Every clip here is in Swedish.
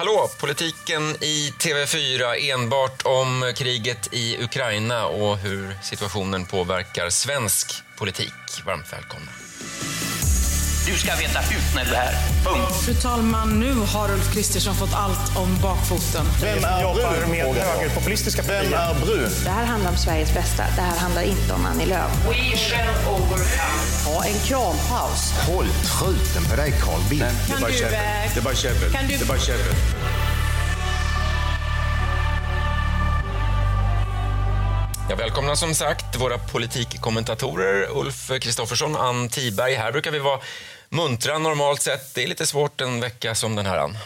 Hallå! Politiken i TV4 enbart om kriget i Ukraina och hur situationen påverkar svensk politik. Varmt välkomna. Du ska veta hut när du är här. Punkt. Fru talman, nu har Ulf Kristersson fått allt om bakfoten. Vem är Brun? med högerpopulistiska Vem är Brun? Det här handlar om Sveriges bästa. Det här handlar inte om Annie Lööf. We shall overcome. Ha en krampaus. Håll truten på dig, Carl Bildt. Eh, Det var käbbel. kan du- Det var käbbel. Jag välkomnar som sagt våra politikkommentatorer Ulf Kristoffersson Ann Tiberg. Här brukar vi vara muntra normalt sett. Det är lite svårt en vecka som den här, Ann.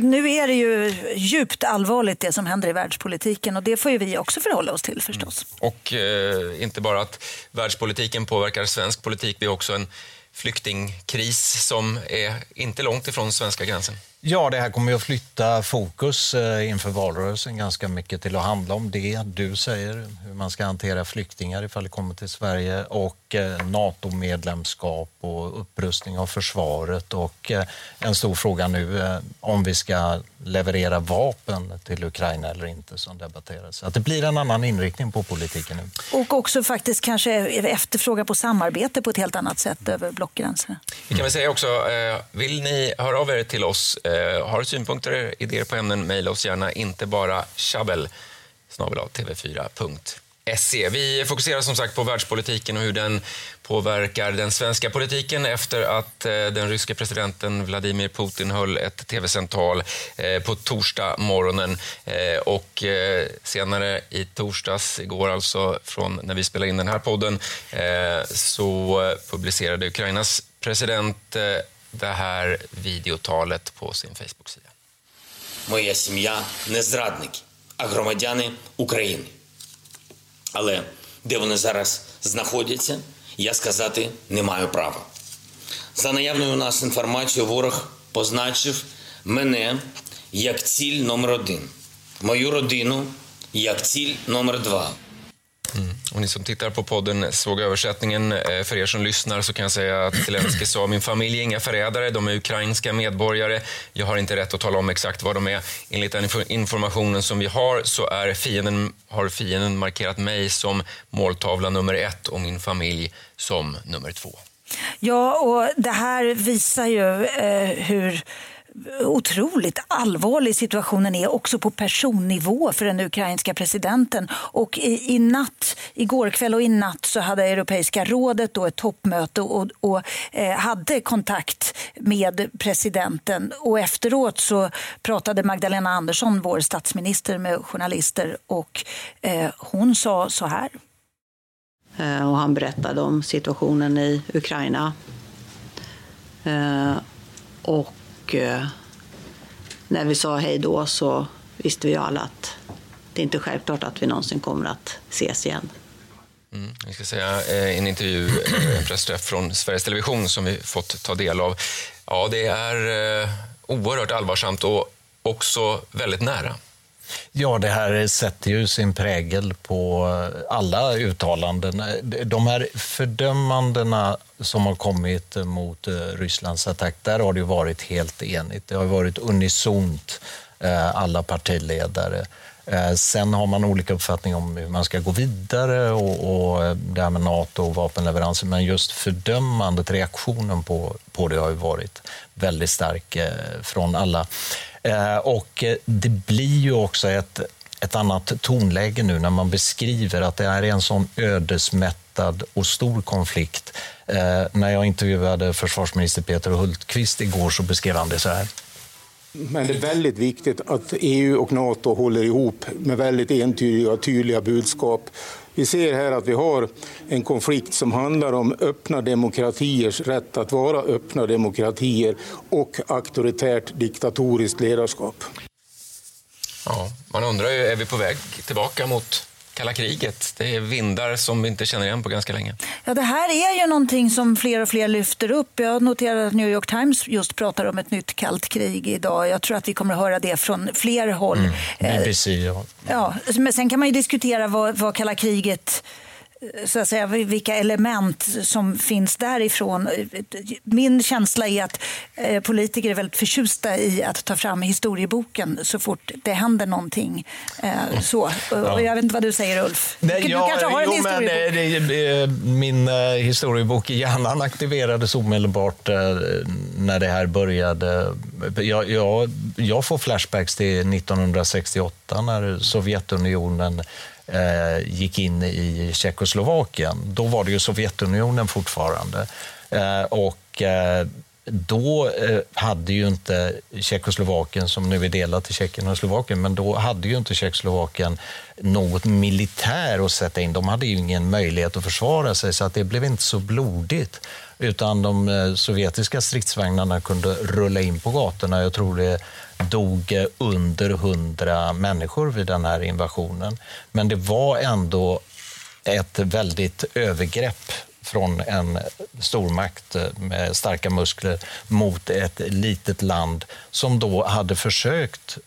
Nu är det ju djupt allvarligt det som händer i världspolitiken och det får ju vi också förhålla oss till förstås. Och eh, inte bara att världspolitiken påverkar svensk politik, vi har också en flyktingkris som är inte långt ifrån svenska gränsen. Ja, det här kommer ju att flytta fokus eh, inför valrörelsen ganska mycket till att handla om det du säger, hur man ska hantera flyktingar ifall det kommer till Sverige och eh, NATO-medlemskap och upprustning av försvaret och eh, en stor fråga nu eh, om vi ska leverera vapen till Ukraina eller inte som debatteras. Så att det blir en annan inriktning på politiken nu. Och också faktiskt kanske efterfråga på samarbete på ett helt annat sätt över blockgränserna. Vi kan väl säga också, eh, vill ni höra av er till oss, har synpunkter, idéer på ämnen, mejla oss gärna, inte bara tjabbel tv4.se. Vi fokuserar som sagt på världspolitiken och hur den påverkar den svenska politiken efter att eh, den ryska presidenten Vladimir Putin höll ett tv-sänt tal eh, på torsdag morgonen. Eh, och eh, senare i torsdags, igår alltså, från när vi spelade in den här podden, eh, så publicerade Ukrainas president eh, det här videotalet på sin Facebook-sida. Моя сім'я не зрадники, а громадяни України. Але де вони зараз знаходяться, я сказати не маю права. За наявною у нас інформацією, ворог позначив мене як ціль номер один, мою родину як ціль номер два. Och ni som tittar på podden såg översättningen. Eh, för er som lyssnar så kan jag säga att Zelenskyj sa min familj är inga förrädare, de är ukrainska medborgare. Jag har inte rätt att tala om exakt vad de är. Enligt den informationen som vi har så är fienden, har fienden markerat mig som måltavla nummer ett och min familj som nummer två. Ja, och det här visar ju eh, hur otroligt allvarlig situationen är också på personnivå för den ukrainska presidenten. Och i, i natt, igår kväll och i natt så hade Europeiska rådet då ett toppmöte och, och eh, hade kontakt med presidenten. Och efteråt så pratade Magdalena Andersson, vår statsminister, med journalister och eh, hon sa så här. Eh, och han berättade om situationen i Ukraina. Eh, Och eh, när vi sa hej då så visste vi alla att det är inte självklart att vi någonsin kommer att ses igen. Mm. Vi ska säga eh, en intervju, eh, en pressträff från Sveriges Television som vi fått ta del av. Ja, det är eh, oerhört allvarsamt och också väldigt nära. Ja, det här sätter ju sin prägel på alla uttalanden. De här fördömandena som har kommit mot eh, Rysslands attack, där har det ju varit helt enigt. Det har varit unisont, eh, alla partiledare. Eh, sen har man olika uppfattning om hur man ska gå vidare och, och det här med Nato och vapenleveranser. Men just fördömandet, reaktionen på, på det har ju varit väldigt stark från alla. Eh, och eh, det blir ju också ett, ett annat tonläge nu när man beskriver att det är en sån ödesmättad och stor konflikt. Eh, när jag intervjuade försvarsminister Peter Hultqvist igår så beskrev han det så här. Men det är väldigt viktigt att EU och Nato håller ihop med väldigt entydiga och tydliga budskap. Vi ser här att vi har en konflikt som handlar om öppna demokratiers rätt att vara öppna demokratier och auktoritärt diktatoriskt ledarskap. Ja, man undrar ju, är vi på väg tillbaka mot kalla kriget? Det är vindar som vi inte känner igen på ganska länge. Ja, det här är ju någonting som fler och fler lyfter upp. Jag noterar att New York Times just pratar om ett nytt kallt krig idag. Jag tror att vi kommer att höra det från fler håll. BBC, ja. Ja, men sen kan man ju diskutera vad, vad kalla kriget så att säga, vilka element som finns därifrån. Min känsla är att eh, politiker är väldigt förtjusta i att ta fram historieboken så fort det händer någonting. Eh, så. Ja. Jag vet inte vad du säger Ulf? Nej, du ja, kanske har en jo, historiebok? Men, det, min historiebok i hjärnan aktiverades omedelbart när det här började. Jag, jag, jag får flashbacks till 1968 när Sovjetunionen eh, Eh, gick in i Tjeckoslovakien. Då var det ju Sovjetunionen fortfarande. Eh, och eh, då eh, hade ju inte Tjeckoslovakien, som nu är delat till Tjeckien och Slovakien, men då hade ju inte Tjeckoslovakien något militär att sätta in. De hade ju ingen möjlighet att försvara sig, så att det blev inte så blodigt. Utan de eh, sovjetiska stridsvagnarna kunde rulla in på gatorna. Jag tror det dog eh, under hundra människor vid den här invasionen. Men det var ändå ett väldigt övergrepp från en stormakt eh, med starka muskler mot ett litet land som då hade försökt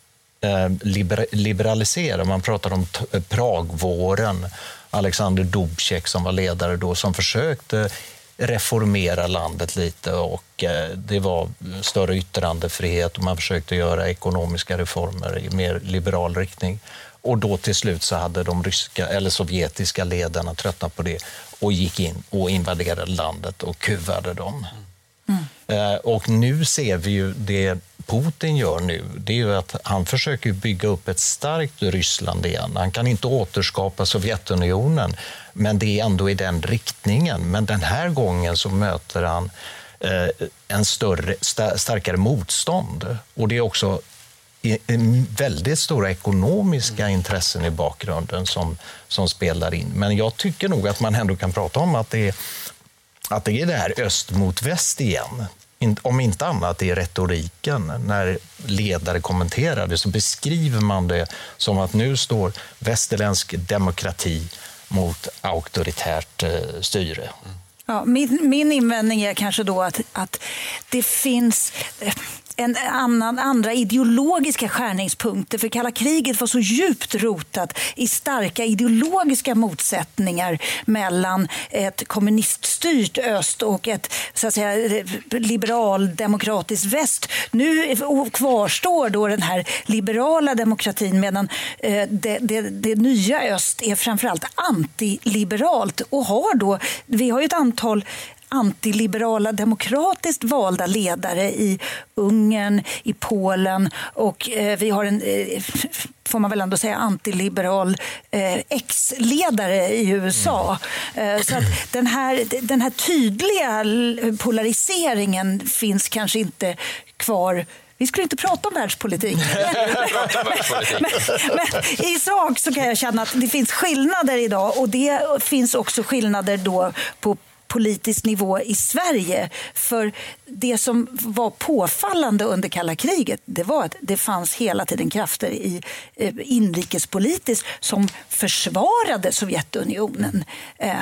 liberalisera. Man pratar om Pragvåren. Alexander Dubček som var ledare då, som försökte reformera landet lite och eh, det var större yttrandefrihet och man försökte göra ekonomiska reformer i mer liberal riktning. Och då till slut så hade de ryska eller sovjetiska ledarna tröttnat på det och gick in och invaderade landet och kuvade dem. Mm. Eh, och nu ser vi ju det Putin gör nu, det är ju att han försöker bygga upp ett starkt Ryssland igen. Han kan inte återskapa Sovjetunionen, men det är ändå i den riktningen. Men den här gången så möter han eh, en större, starkare motstånd. Och det är också väldigt stora ekonomiska mm. intressen i bakgrunden som, som spelar in. Men jag tycker nog att man ändå kan prata om att det är, att det är det här öst mot väst igen. Om inte annat i retoriken. När ledare kommenterar det så beskriver man det som att nu står västerländsk demokrati mot auktoritärt eh, styre. Ja, min, min invändning är kanske då att, att det finns en annan, andra ideologiska skärningspunkter. För kalla kriget var så djupt rotat i starka ideologiska motsättningar mellan ett kommuniststyrt öst och ett så att säga, liberaldemokratiskt väst. Nu kvarstår då den här liberala demokratin medan eh, det, det, det nya öst är framförallt antiliberalt och har då, vi har ju ett antal antiliberala demokratiskt valda ledare i Ungern, i Polen och eh, vi har en, eh, får man väl ändå säga, antiliberal eh, ex-ledare i USA. Mm. så att den, här, den här tydliga polariseringen finns kanske inte kvar vi skulle inte prata om världspolitik. men, men, I sak så kan jag känna att det finns skillnader idag och det finns också skillnader då på politisk nivå i Sverige. För det som var påfallande under kalla kriget det var att det fanns hela tiden krafter i eh, inrikespolitiskt som försvarade Sovjetunionen. Eh,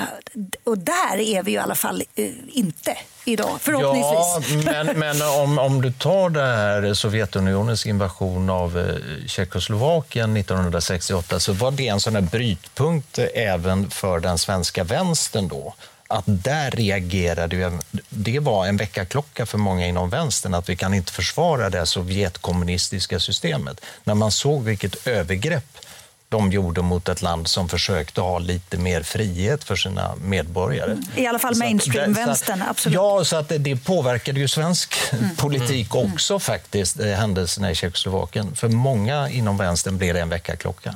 och där är vi i alla fall eh, inte idag, förhoppningsvis. Ja, men, men om, om du tar det här Sovjetunionens invasion av eh, Tjeckoslovakien 1968 så var det en sån här brytpunkt även för den svenska vänstern då att där reagerade vi. Det var en väckarklocka för många inom vänstern att vi kan inte försvara det sovjetkommunistiska systemet. När man såg vilket övergrepp de gjorde mot ett land som försökte ha lite mer frihet för sina medborgare. I alla fall mainstream-vänstern, absolut. Ja, så att det, det påverkade ju svensk mm. politik mm. också faktiskt, eh, händelserna i Tjeckoslovakien. För många inom vänstern blev det en väckarklocka.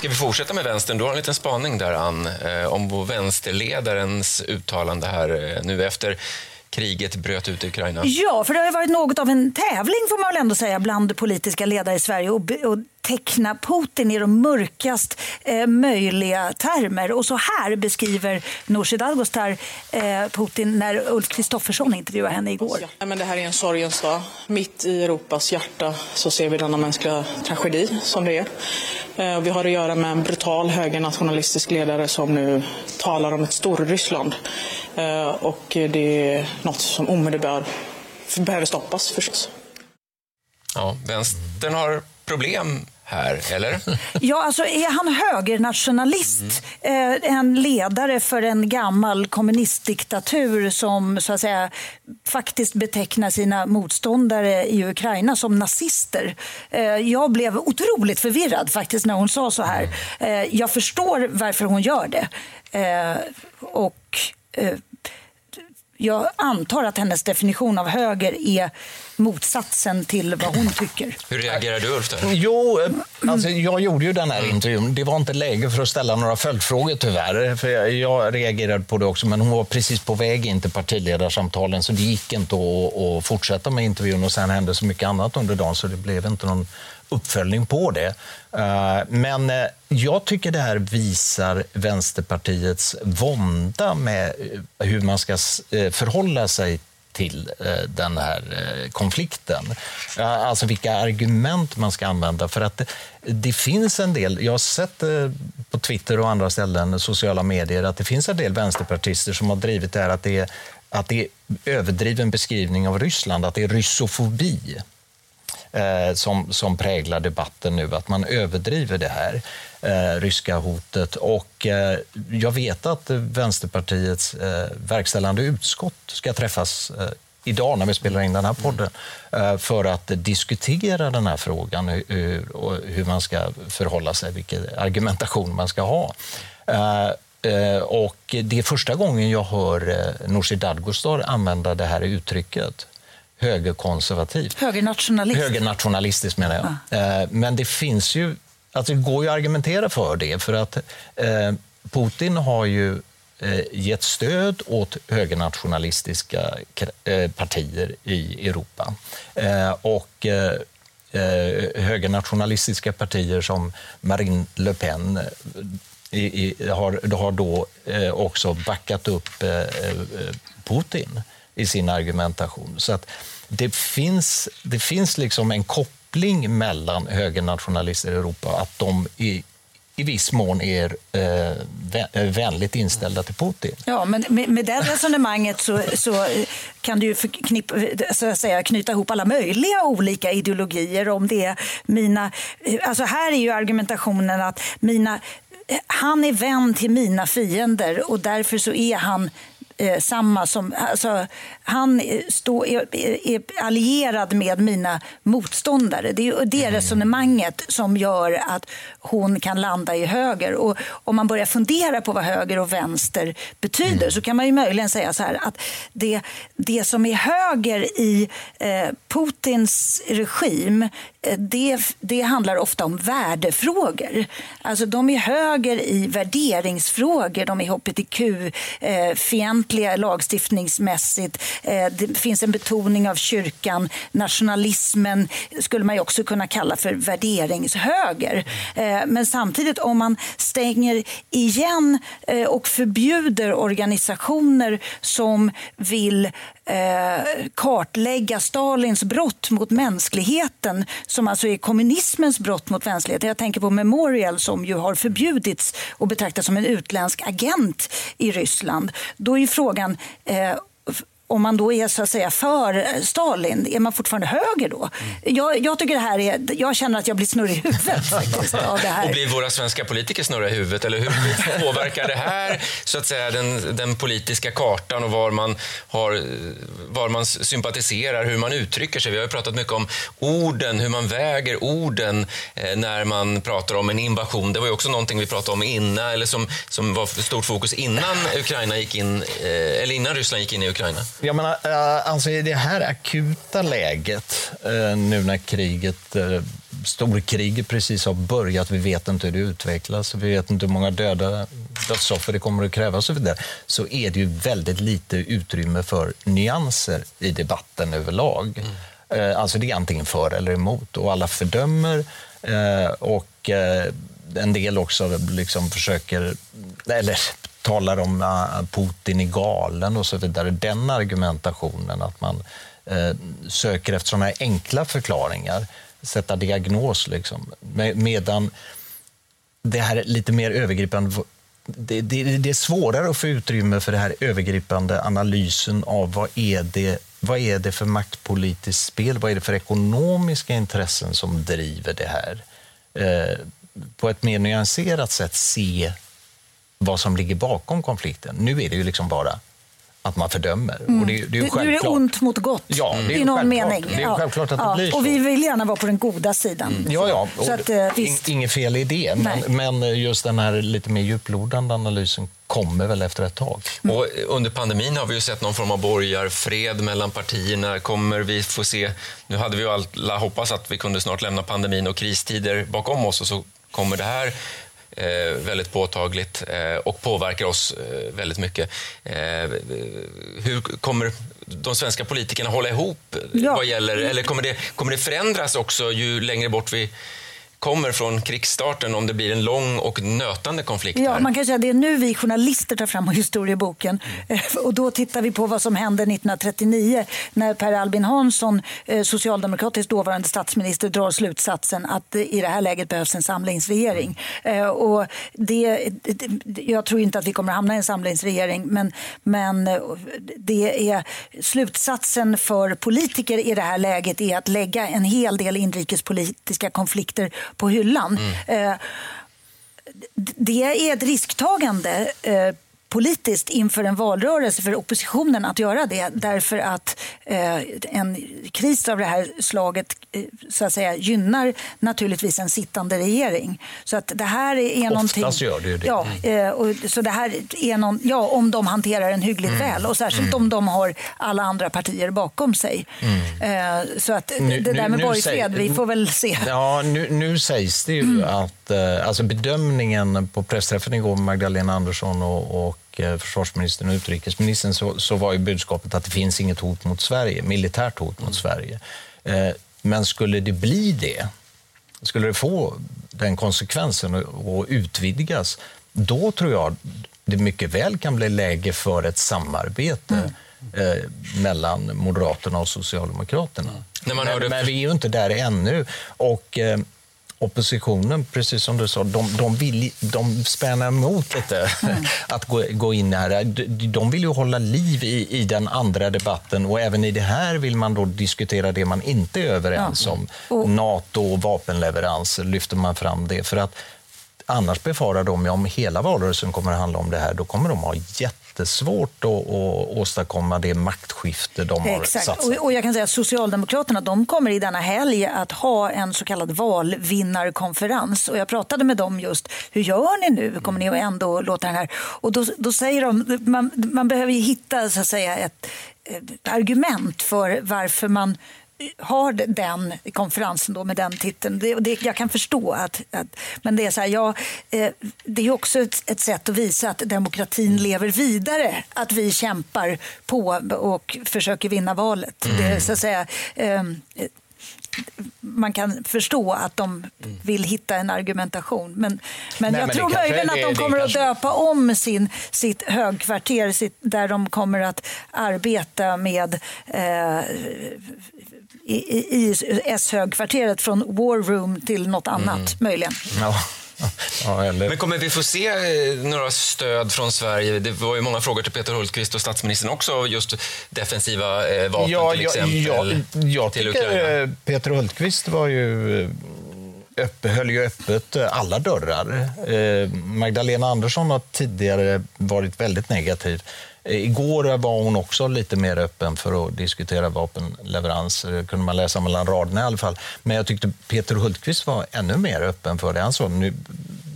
Ska vi fortsätta med vänstern? Du har en liten spaning där, Ann, eh, om vänsterledarens uttalande här eh, nu efter kriget bröt ut i Ukraina? Ja, för det har varit något av en tävling får man väl ändå säga bland politiska ledare i Sverige och, och teckna Putin i de mörkast eh, möjliga termer. Och så här beskriver Nooshi Dadgostar eh, Putin när Ulf Kristoffersson intervjuade henne igår. Ja, men det här är en sorgens dag. Mitt i Europas hjärta så ser vi denna mänskliga tragedi som det är. Eh, vi har att göra med en brutal högernationalistisk ledare som nu talar om ett Storryssland. Eh, och det är något som omedelbart behöver stoppas förstås. Ja, vänstern har problem här, eller? Ja, alltså är han högernationalist, mm. eh, en ledare för en gammal kommunistdiktatur som så att säga faktiskt betecknar sina motståndare i Ukraina som nazister. Eh, jag blev otroligt förvirrad faktiskt när hon sa så här. Eh, jag förstår varför hon gör det. Och jag antar att hennes definition av höger är motsatsen till vad hon tycker. Hur reagerar du, Ulf? Jo, eh, alltså, jag gjorde ju den här intervjun. Det var inte läge för att ställa några följdfrågor tyvärr. För jag, jag reagerade på det också, men hon var precis på väg in till partiledarsamtalen så det gick inte att, att fortsätta med intervjun och sen hände så mycket annat under dagen så det blev inte någon uppföljning på det. Eh, men eh, jag tycker det här visar Vänsterpartiets vånda med eh, hur man ska förhålla sig till den här konflikten. Alltså vilka argument man ska använda. För att det, det finns en del, jag har sett på Twitter och andra ställen, sociala medier, att det finns en del vänsterpartister som har drivit det här att det är, att det är överdriven beskrivning av Ryssland, att det är ryssofobi eh, som, som präglar debatten nu, att man överdriver det här eh, ryska hotet. Och eh, jag vet att Vänsterpartiets eh, verkställande utskott ska träffas eh, idag när vi spelar in den här podden eh, för att diskutera den här frågan, hur, hur man ska förhålla sig, vilken argumentation man ska ha. Eh, eh, och det är första gången jag hör Nooshi Dadgostar använda det här uttrycket högerkonservativ. Högernationalistisk. Högernationalistisk menar jag. Ja. Eh, men det finns ju, alltså det går ju att argumentera för det för att eh, Putin har ju eh, gett stöd åt högernationalistiska partier i Europa. Och högernationalistiska partier som Marine Le Pen har, har då också backat upp Putin i sin argumentation. Så att det finns, det finns liksom en koppling mellan högernationalister i Europa, att de i, i viss mån är eh, eh vänligt inställda till Putin. Ja, men med, med det resonemanget så, så kan du ju förknipp, så att säga, knyta ihop alla möjliga olika ideologier. Om det mina, alltså här är ju argumentationen att mina han är vän till mina fiender och därför så är han eh, samma som... Alltså, han stå, är, är, allierad med mina motståndare. Det är det mm. resonemanget som gör att hon kan landa i höger. Och om man börjar fundera på vad höger och vänster betyder mm. så kan man ju möjligen säga så här att det, det som är höger i eh, Putins regim eh, det, det handlar ofta om värdefrågor. Alltså de är höger i värderingsfrågor. De är hbtq-fientliga eh, lagstiftningsmässigt. Eh, det finns en betoning av kyrkan. Nationalismen skulle man också kunna kalla för värderingshöger. Eh, men samtidigt om man stänger igen eh, och förbjuder organisationer som vill eh, kartlägga Stalins brott mot mänskligheten som alltså är kommunismens brott mot mänskligheten. Jag tänker på Memorial som ju har förbjudits och betraktas som en utländsk agent i Ryssland. Då är frågan eh, om man då är så att säga för Stalin, är man fortfarande höger då? Mm. Jag, jag, tycker det här är, jag känner att jag blir snurrig i huvudet faktiskt, av det här. Och blir våra svenska politiker snurriga i huvudet? Eller hur påverkar det här så att säga, den, den politiska kartan och var man, har, var man sympatiserar, hur man uttrycker sig? Vi har pratat mycket om orden, hur man väger orden eh, när man pratar om en invasion. Det var också någonting vi pratade om innan, eller som, som var stort fokus innan Ukraina gick in, eh, eller innan Ryssland gick in i Ukraina. Jag menar, eh, alltså i det här akuta läget, eh, nu när kriget, eh, storkriget precis har börjat, vi vet inte hur det utvecklas, vi vet inte hur många döda dödsoffer det kommer att krävas och så vidare, så är det ju väldigt lite utrymme för nyanser i debatten överlag. Mm. Alltså det är antingen för eller emot och alla fördömer och en del också liksom försöker, eller talar om att Putin är galen och så vidare. Den argumentationen, att man eh, söker efter sådana här enkla förklaringar, sätta diagnos. Liksom. Medan det här lite mer övergripande det, det, det, är svårare att få utrymme för den här övergripande analysen av vad är det, vad är det för maktpolitiskt spel, vad är det för ekonomiska intressen som driver det här? Eh, på ett mer nyanserat sätt se vad som ligger bakom konflikten. Nu är det ju liksom bara att man fördömer. Mm. Och det, det är ju Nu är det ont mot gott ja, det är i någon mening. Det är självklart att det blir så. Och vi vill gärna vara på den goda sidan. Mm. Ja, ja. Så att, eh, visst. Inget fel i det. Men, men, just den här lite mer djuplodande analysen kommer väl efter ett tag. Mm. Och under pandemin har vi ju sett någon form av borgarfred mellan partierna. Kommer vi få se... Nu hade vi ju alla hoppats att vi kunde snart lämna pandemin och kristider bakom oss och så kommer det här eh, väldigt påtagligt eh, och påverkar oss eh, väldigt mycket. Eh, hur kommer de svenska politikerna hålla ihop ja. vad gäller, eller kommer det, kommer det förändras också ju längre bort vi kommer från krigsstarten om det blir en lång och nötande konflikt. Ja, här. man kan säga det är nu vi journalister tar fram historieboken mm. och då tittar vi på vad som hände 1939 när Per Albin Hansson, eh, socialdemokratisk dåvarande statsminister, drar slutsatsen att i det här läget behövs en samlingsregering. Och det, jag tror inte att vi kommer att hamna i en samlingsregering men, men det är slutsatsen för politiker i det här läget är att lägga en hel del inrikespolitiska konflikter på hyllan. Mm. Eh, det är ett risktagande eh, politiskt inför en valrörelse för oppositionen att göra det därför att eh, en kris av det här slaget eh, så att säga, gynnar naturligtvis en sittande regering. Så att det här är Oftast någonting... gör det ju det. Ja, eh, och, så det här är någon, ja, om de hanterar den hyggligt mm. väl och särskilt mm. om de har alla andra partier bakom sig. Mm. Eh, så att nu, det där med borgfred, vi får väl se. Ja, nu, nu sägs det ju mm. att eh, alltså bedömningen på pressträffen igår med Magdalena Andersson och, och Eh, försvarsministern och utrikesministern så, så var ju budskapet att det finns inget hot mot Sverige, militärt hot mot mm. Sverige. Eh, men skulle det bli det, skulle det få den konsekvensen och utvidgas, då tror jag det mycket väl kan bli läge för ett samarbete mm. Eh, mellan Moderaterna och Socialdemokraterna. Mm. Men, men, vi är ju inte där ännu. Och, oppositionen, precis som du sa, de, de, vill, de spänner emot lite mm. att gå, gå in här. De, vill ju hålla liv i, i den andra debatten och även i det här vill man då diskutera det man inte är överens om. Och... Nato och vapenleveranser lyfter man fram det. För att annars befarar de, ja, om hela valrörelsen kommer att handla om det här, då kommer de ha jätte jättesvårt att, att åstadkomma det maktskifte de har Exakt. satsat och, och jag kan säga att Socialdemokraterna de kommer i denna helg att ha en så kallad valvinnarkonferens. Och jag pratade med dem just, hur gör ni nu? Kommer ni att ändå låta den här... Och då, då säger de, man, man behöver hitta så att säga ett, ett argument för varför man har den konferensen då med den titeln. Det, det, jag kan förstå att, att, men det är så här, ja, eh, det är också ett, ett, sätt att visa att demokratin lever vidare. Att vi kämpar på och försöker vinna valet. Mm. Det, så att säga, eh, man kan förstå att de vill hitta en argumentation. Men, men Nej, jag men tror möjligen att de kommer kanske... att döpa om sin, sitt högkvarter sitt, där de kommer att arbeta med eh, i, i S-högkvarteret från War Room till något annat, mm. möjligen. Ja. Ja, eller... Men kommer vi få se eh, några stöd från Sverige? Det var ju många frågor till Peter Hultqvist och statsministern också, just defensiva eh, vapen ja, till exempel. Ja, jag till tycker Ukraina. Eh, Peter Hultqvist var ju öpp, höll ju öppet alla dörrar. Magdalena Andersson har tidigare varit väldigt negativ. Eh, igår var hon också lite mer öppen för att diskutera vapenleveranser, kunde man läsa mellan raderna i alla fall. Men jag tyckte Peter Hultqvist var ännu mer öppen för det. Han sa nu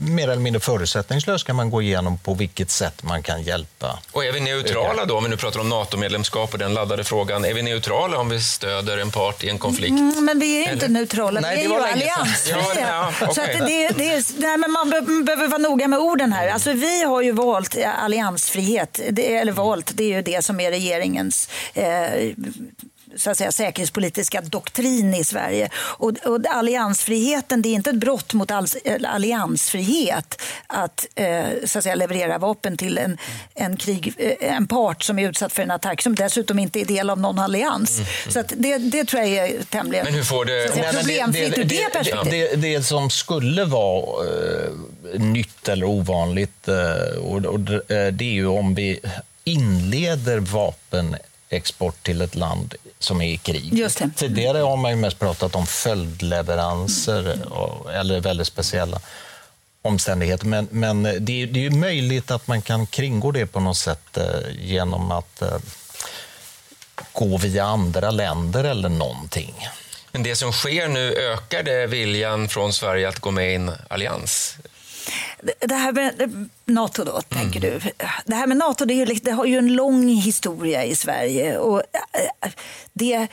mer eller mindre förutsättningslöst kan man gå igenom på vilket sätt man kan hjälpa. Och är vi neutrala då, om vi nu pratar om NATO-medlemskap och den laddade frågan, är vi neutrala om vi stöder en part i en konflikt? Mm, men vi är inte Eller? neutrala, Nej, vi det är ju alliansfria. Ja, ja, Så okej. att det, det är, nej, men man be- behöver vara noga med orden här. Alltså, vi har ju valt eh, alliansfrihet, det, eller valt, det är ju det som är regeringens eh, så att säga, säkerhetspolitiska doktrin i Sverige. Och, och alliansfriheten, det är inte ett brott mot all, alliansfrihet att, eh, så att säga, leverera vapen till en, en, krig, eh, en part som är utsatt för en attack som dessutom inte är del av någon allians. Så att det, det tror jag är tämligen Men hur får det- säga, problemfritt ur det perspektivet. det, det som skulle vara eh, nytt eller ovanligt, eh, och, och, det- eh, det är ju om vi inleder vapenexport till ett land som är i krig. Just det. Tidigare har man ju mest pratat om följdleveranser, och, eller väldigt speciella omständigheter. Men, men det, är, det är möjligt att man kan kringgå det på något sätt eh, genom att eh, gå via andra länder eller någonting. Men det som sker nu, ökar det viljan från Sverige att gå med i en allians? Det- här med eh, Nato då, tänker du. Det här med Nato det, ju, det har ju en lång historia i Sverige. Och eh, det,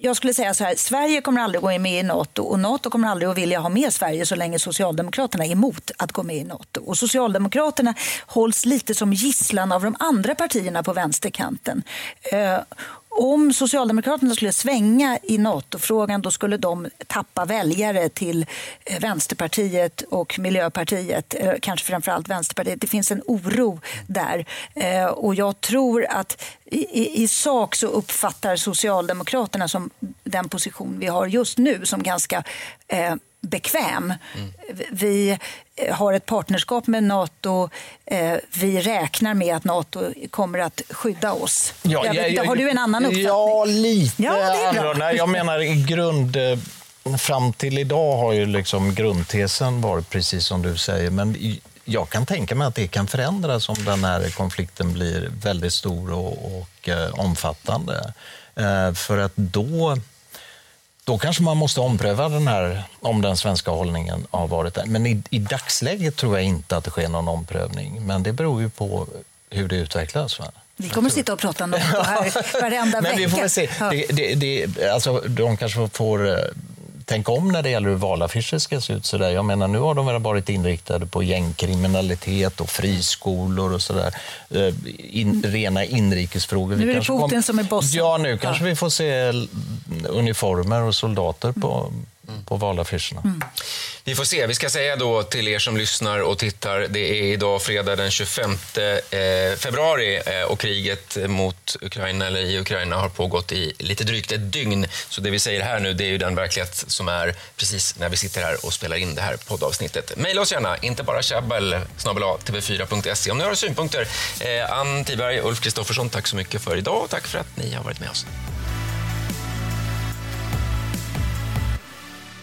jag skulle säga så här, Sverige kommer aldrig gå med i Nato och Nato kommer aldrig att vilja ha med Sverige så länge Socialdemokraterna är emot att gå med i Nato. Och Socialdemokraterna hålls lite som gisslan av de andra partierna på vänsterkanten. Om Socialdemokraterna skulle svänga i NATO-frågan då skulle de tappa väljare till eh, Vänsterpartiet och Miljöpartiet, eh, kanske framförallt Vänsterpartiet. Det finns en oro där. Eh, och jag tror att i, i, i sak så uppfattar Socialdemokraterna som den position vi har just nu som ganska eh, bekväm. Vi eh, har ett partnerskap med Nato. Eh, Vi räknar med att Nato kommer att skydda oss. jag vet, inte, har du en annan uppfattning? Ja, lite Ja, annorlunda. Jag menar i grund... eh, Fram till idag har ju liksom grundtesen varit precis som du säger. Men jag kan tänka mig att det kan förändras om den här konflikten blir väldigt stor och, och eh, omfattande. Eh, för att då, då kanske man måste ompröva den här, om den svenska hållningen har varit där. Men i, i dagsläget tror jag inte att det sker någon omprövning. Men det beror ju på hur det utvecklas. Va? Vi kommer att sitta och prata om Nato här varenda Men vecka. vi får se. Ja. Det, det, det, alltså, de kanske får eh, tänka om när det gäller hur valaffischer ska se ut. Så där. Jag menar, nu har de väl varit inriktade på gängkriminalitet och friskolor och sådär. Eh, In, rena inrikesfrågor. Nu är det Putin som är bossen. Ja, nu kanske vi får se uniformer och soldater på, på valaffischerna. Mm. Vi får se. Vi ska säga då till er som lyssnar och tittar, det är idag fredag den 25 eh, februari eh, och kriget mot Ukraina, eller i Ukraina, har pågått i lite drygt ett dygn. Så det vi säger här nu, det är ju den verklighet som är precis när vi sitter här och spelar in det här poddavsnittet. Maila oss gärna, inte bara tjabbel, tv4.se om ni har synpunkter. Eh, Ann Tiberg, Ulf Kristoffersson, tack så mycket för idag och tack för att ni har varit med oss.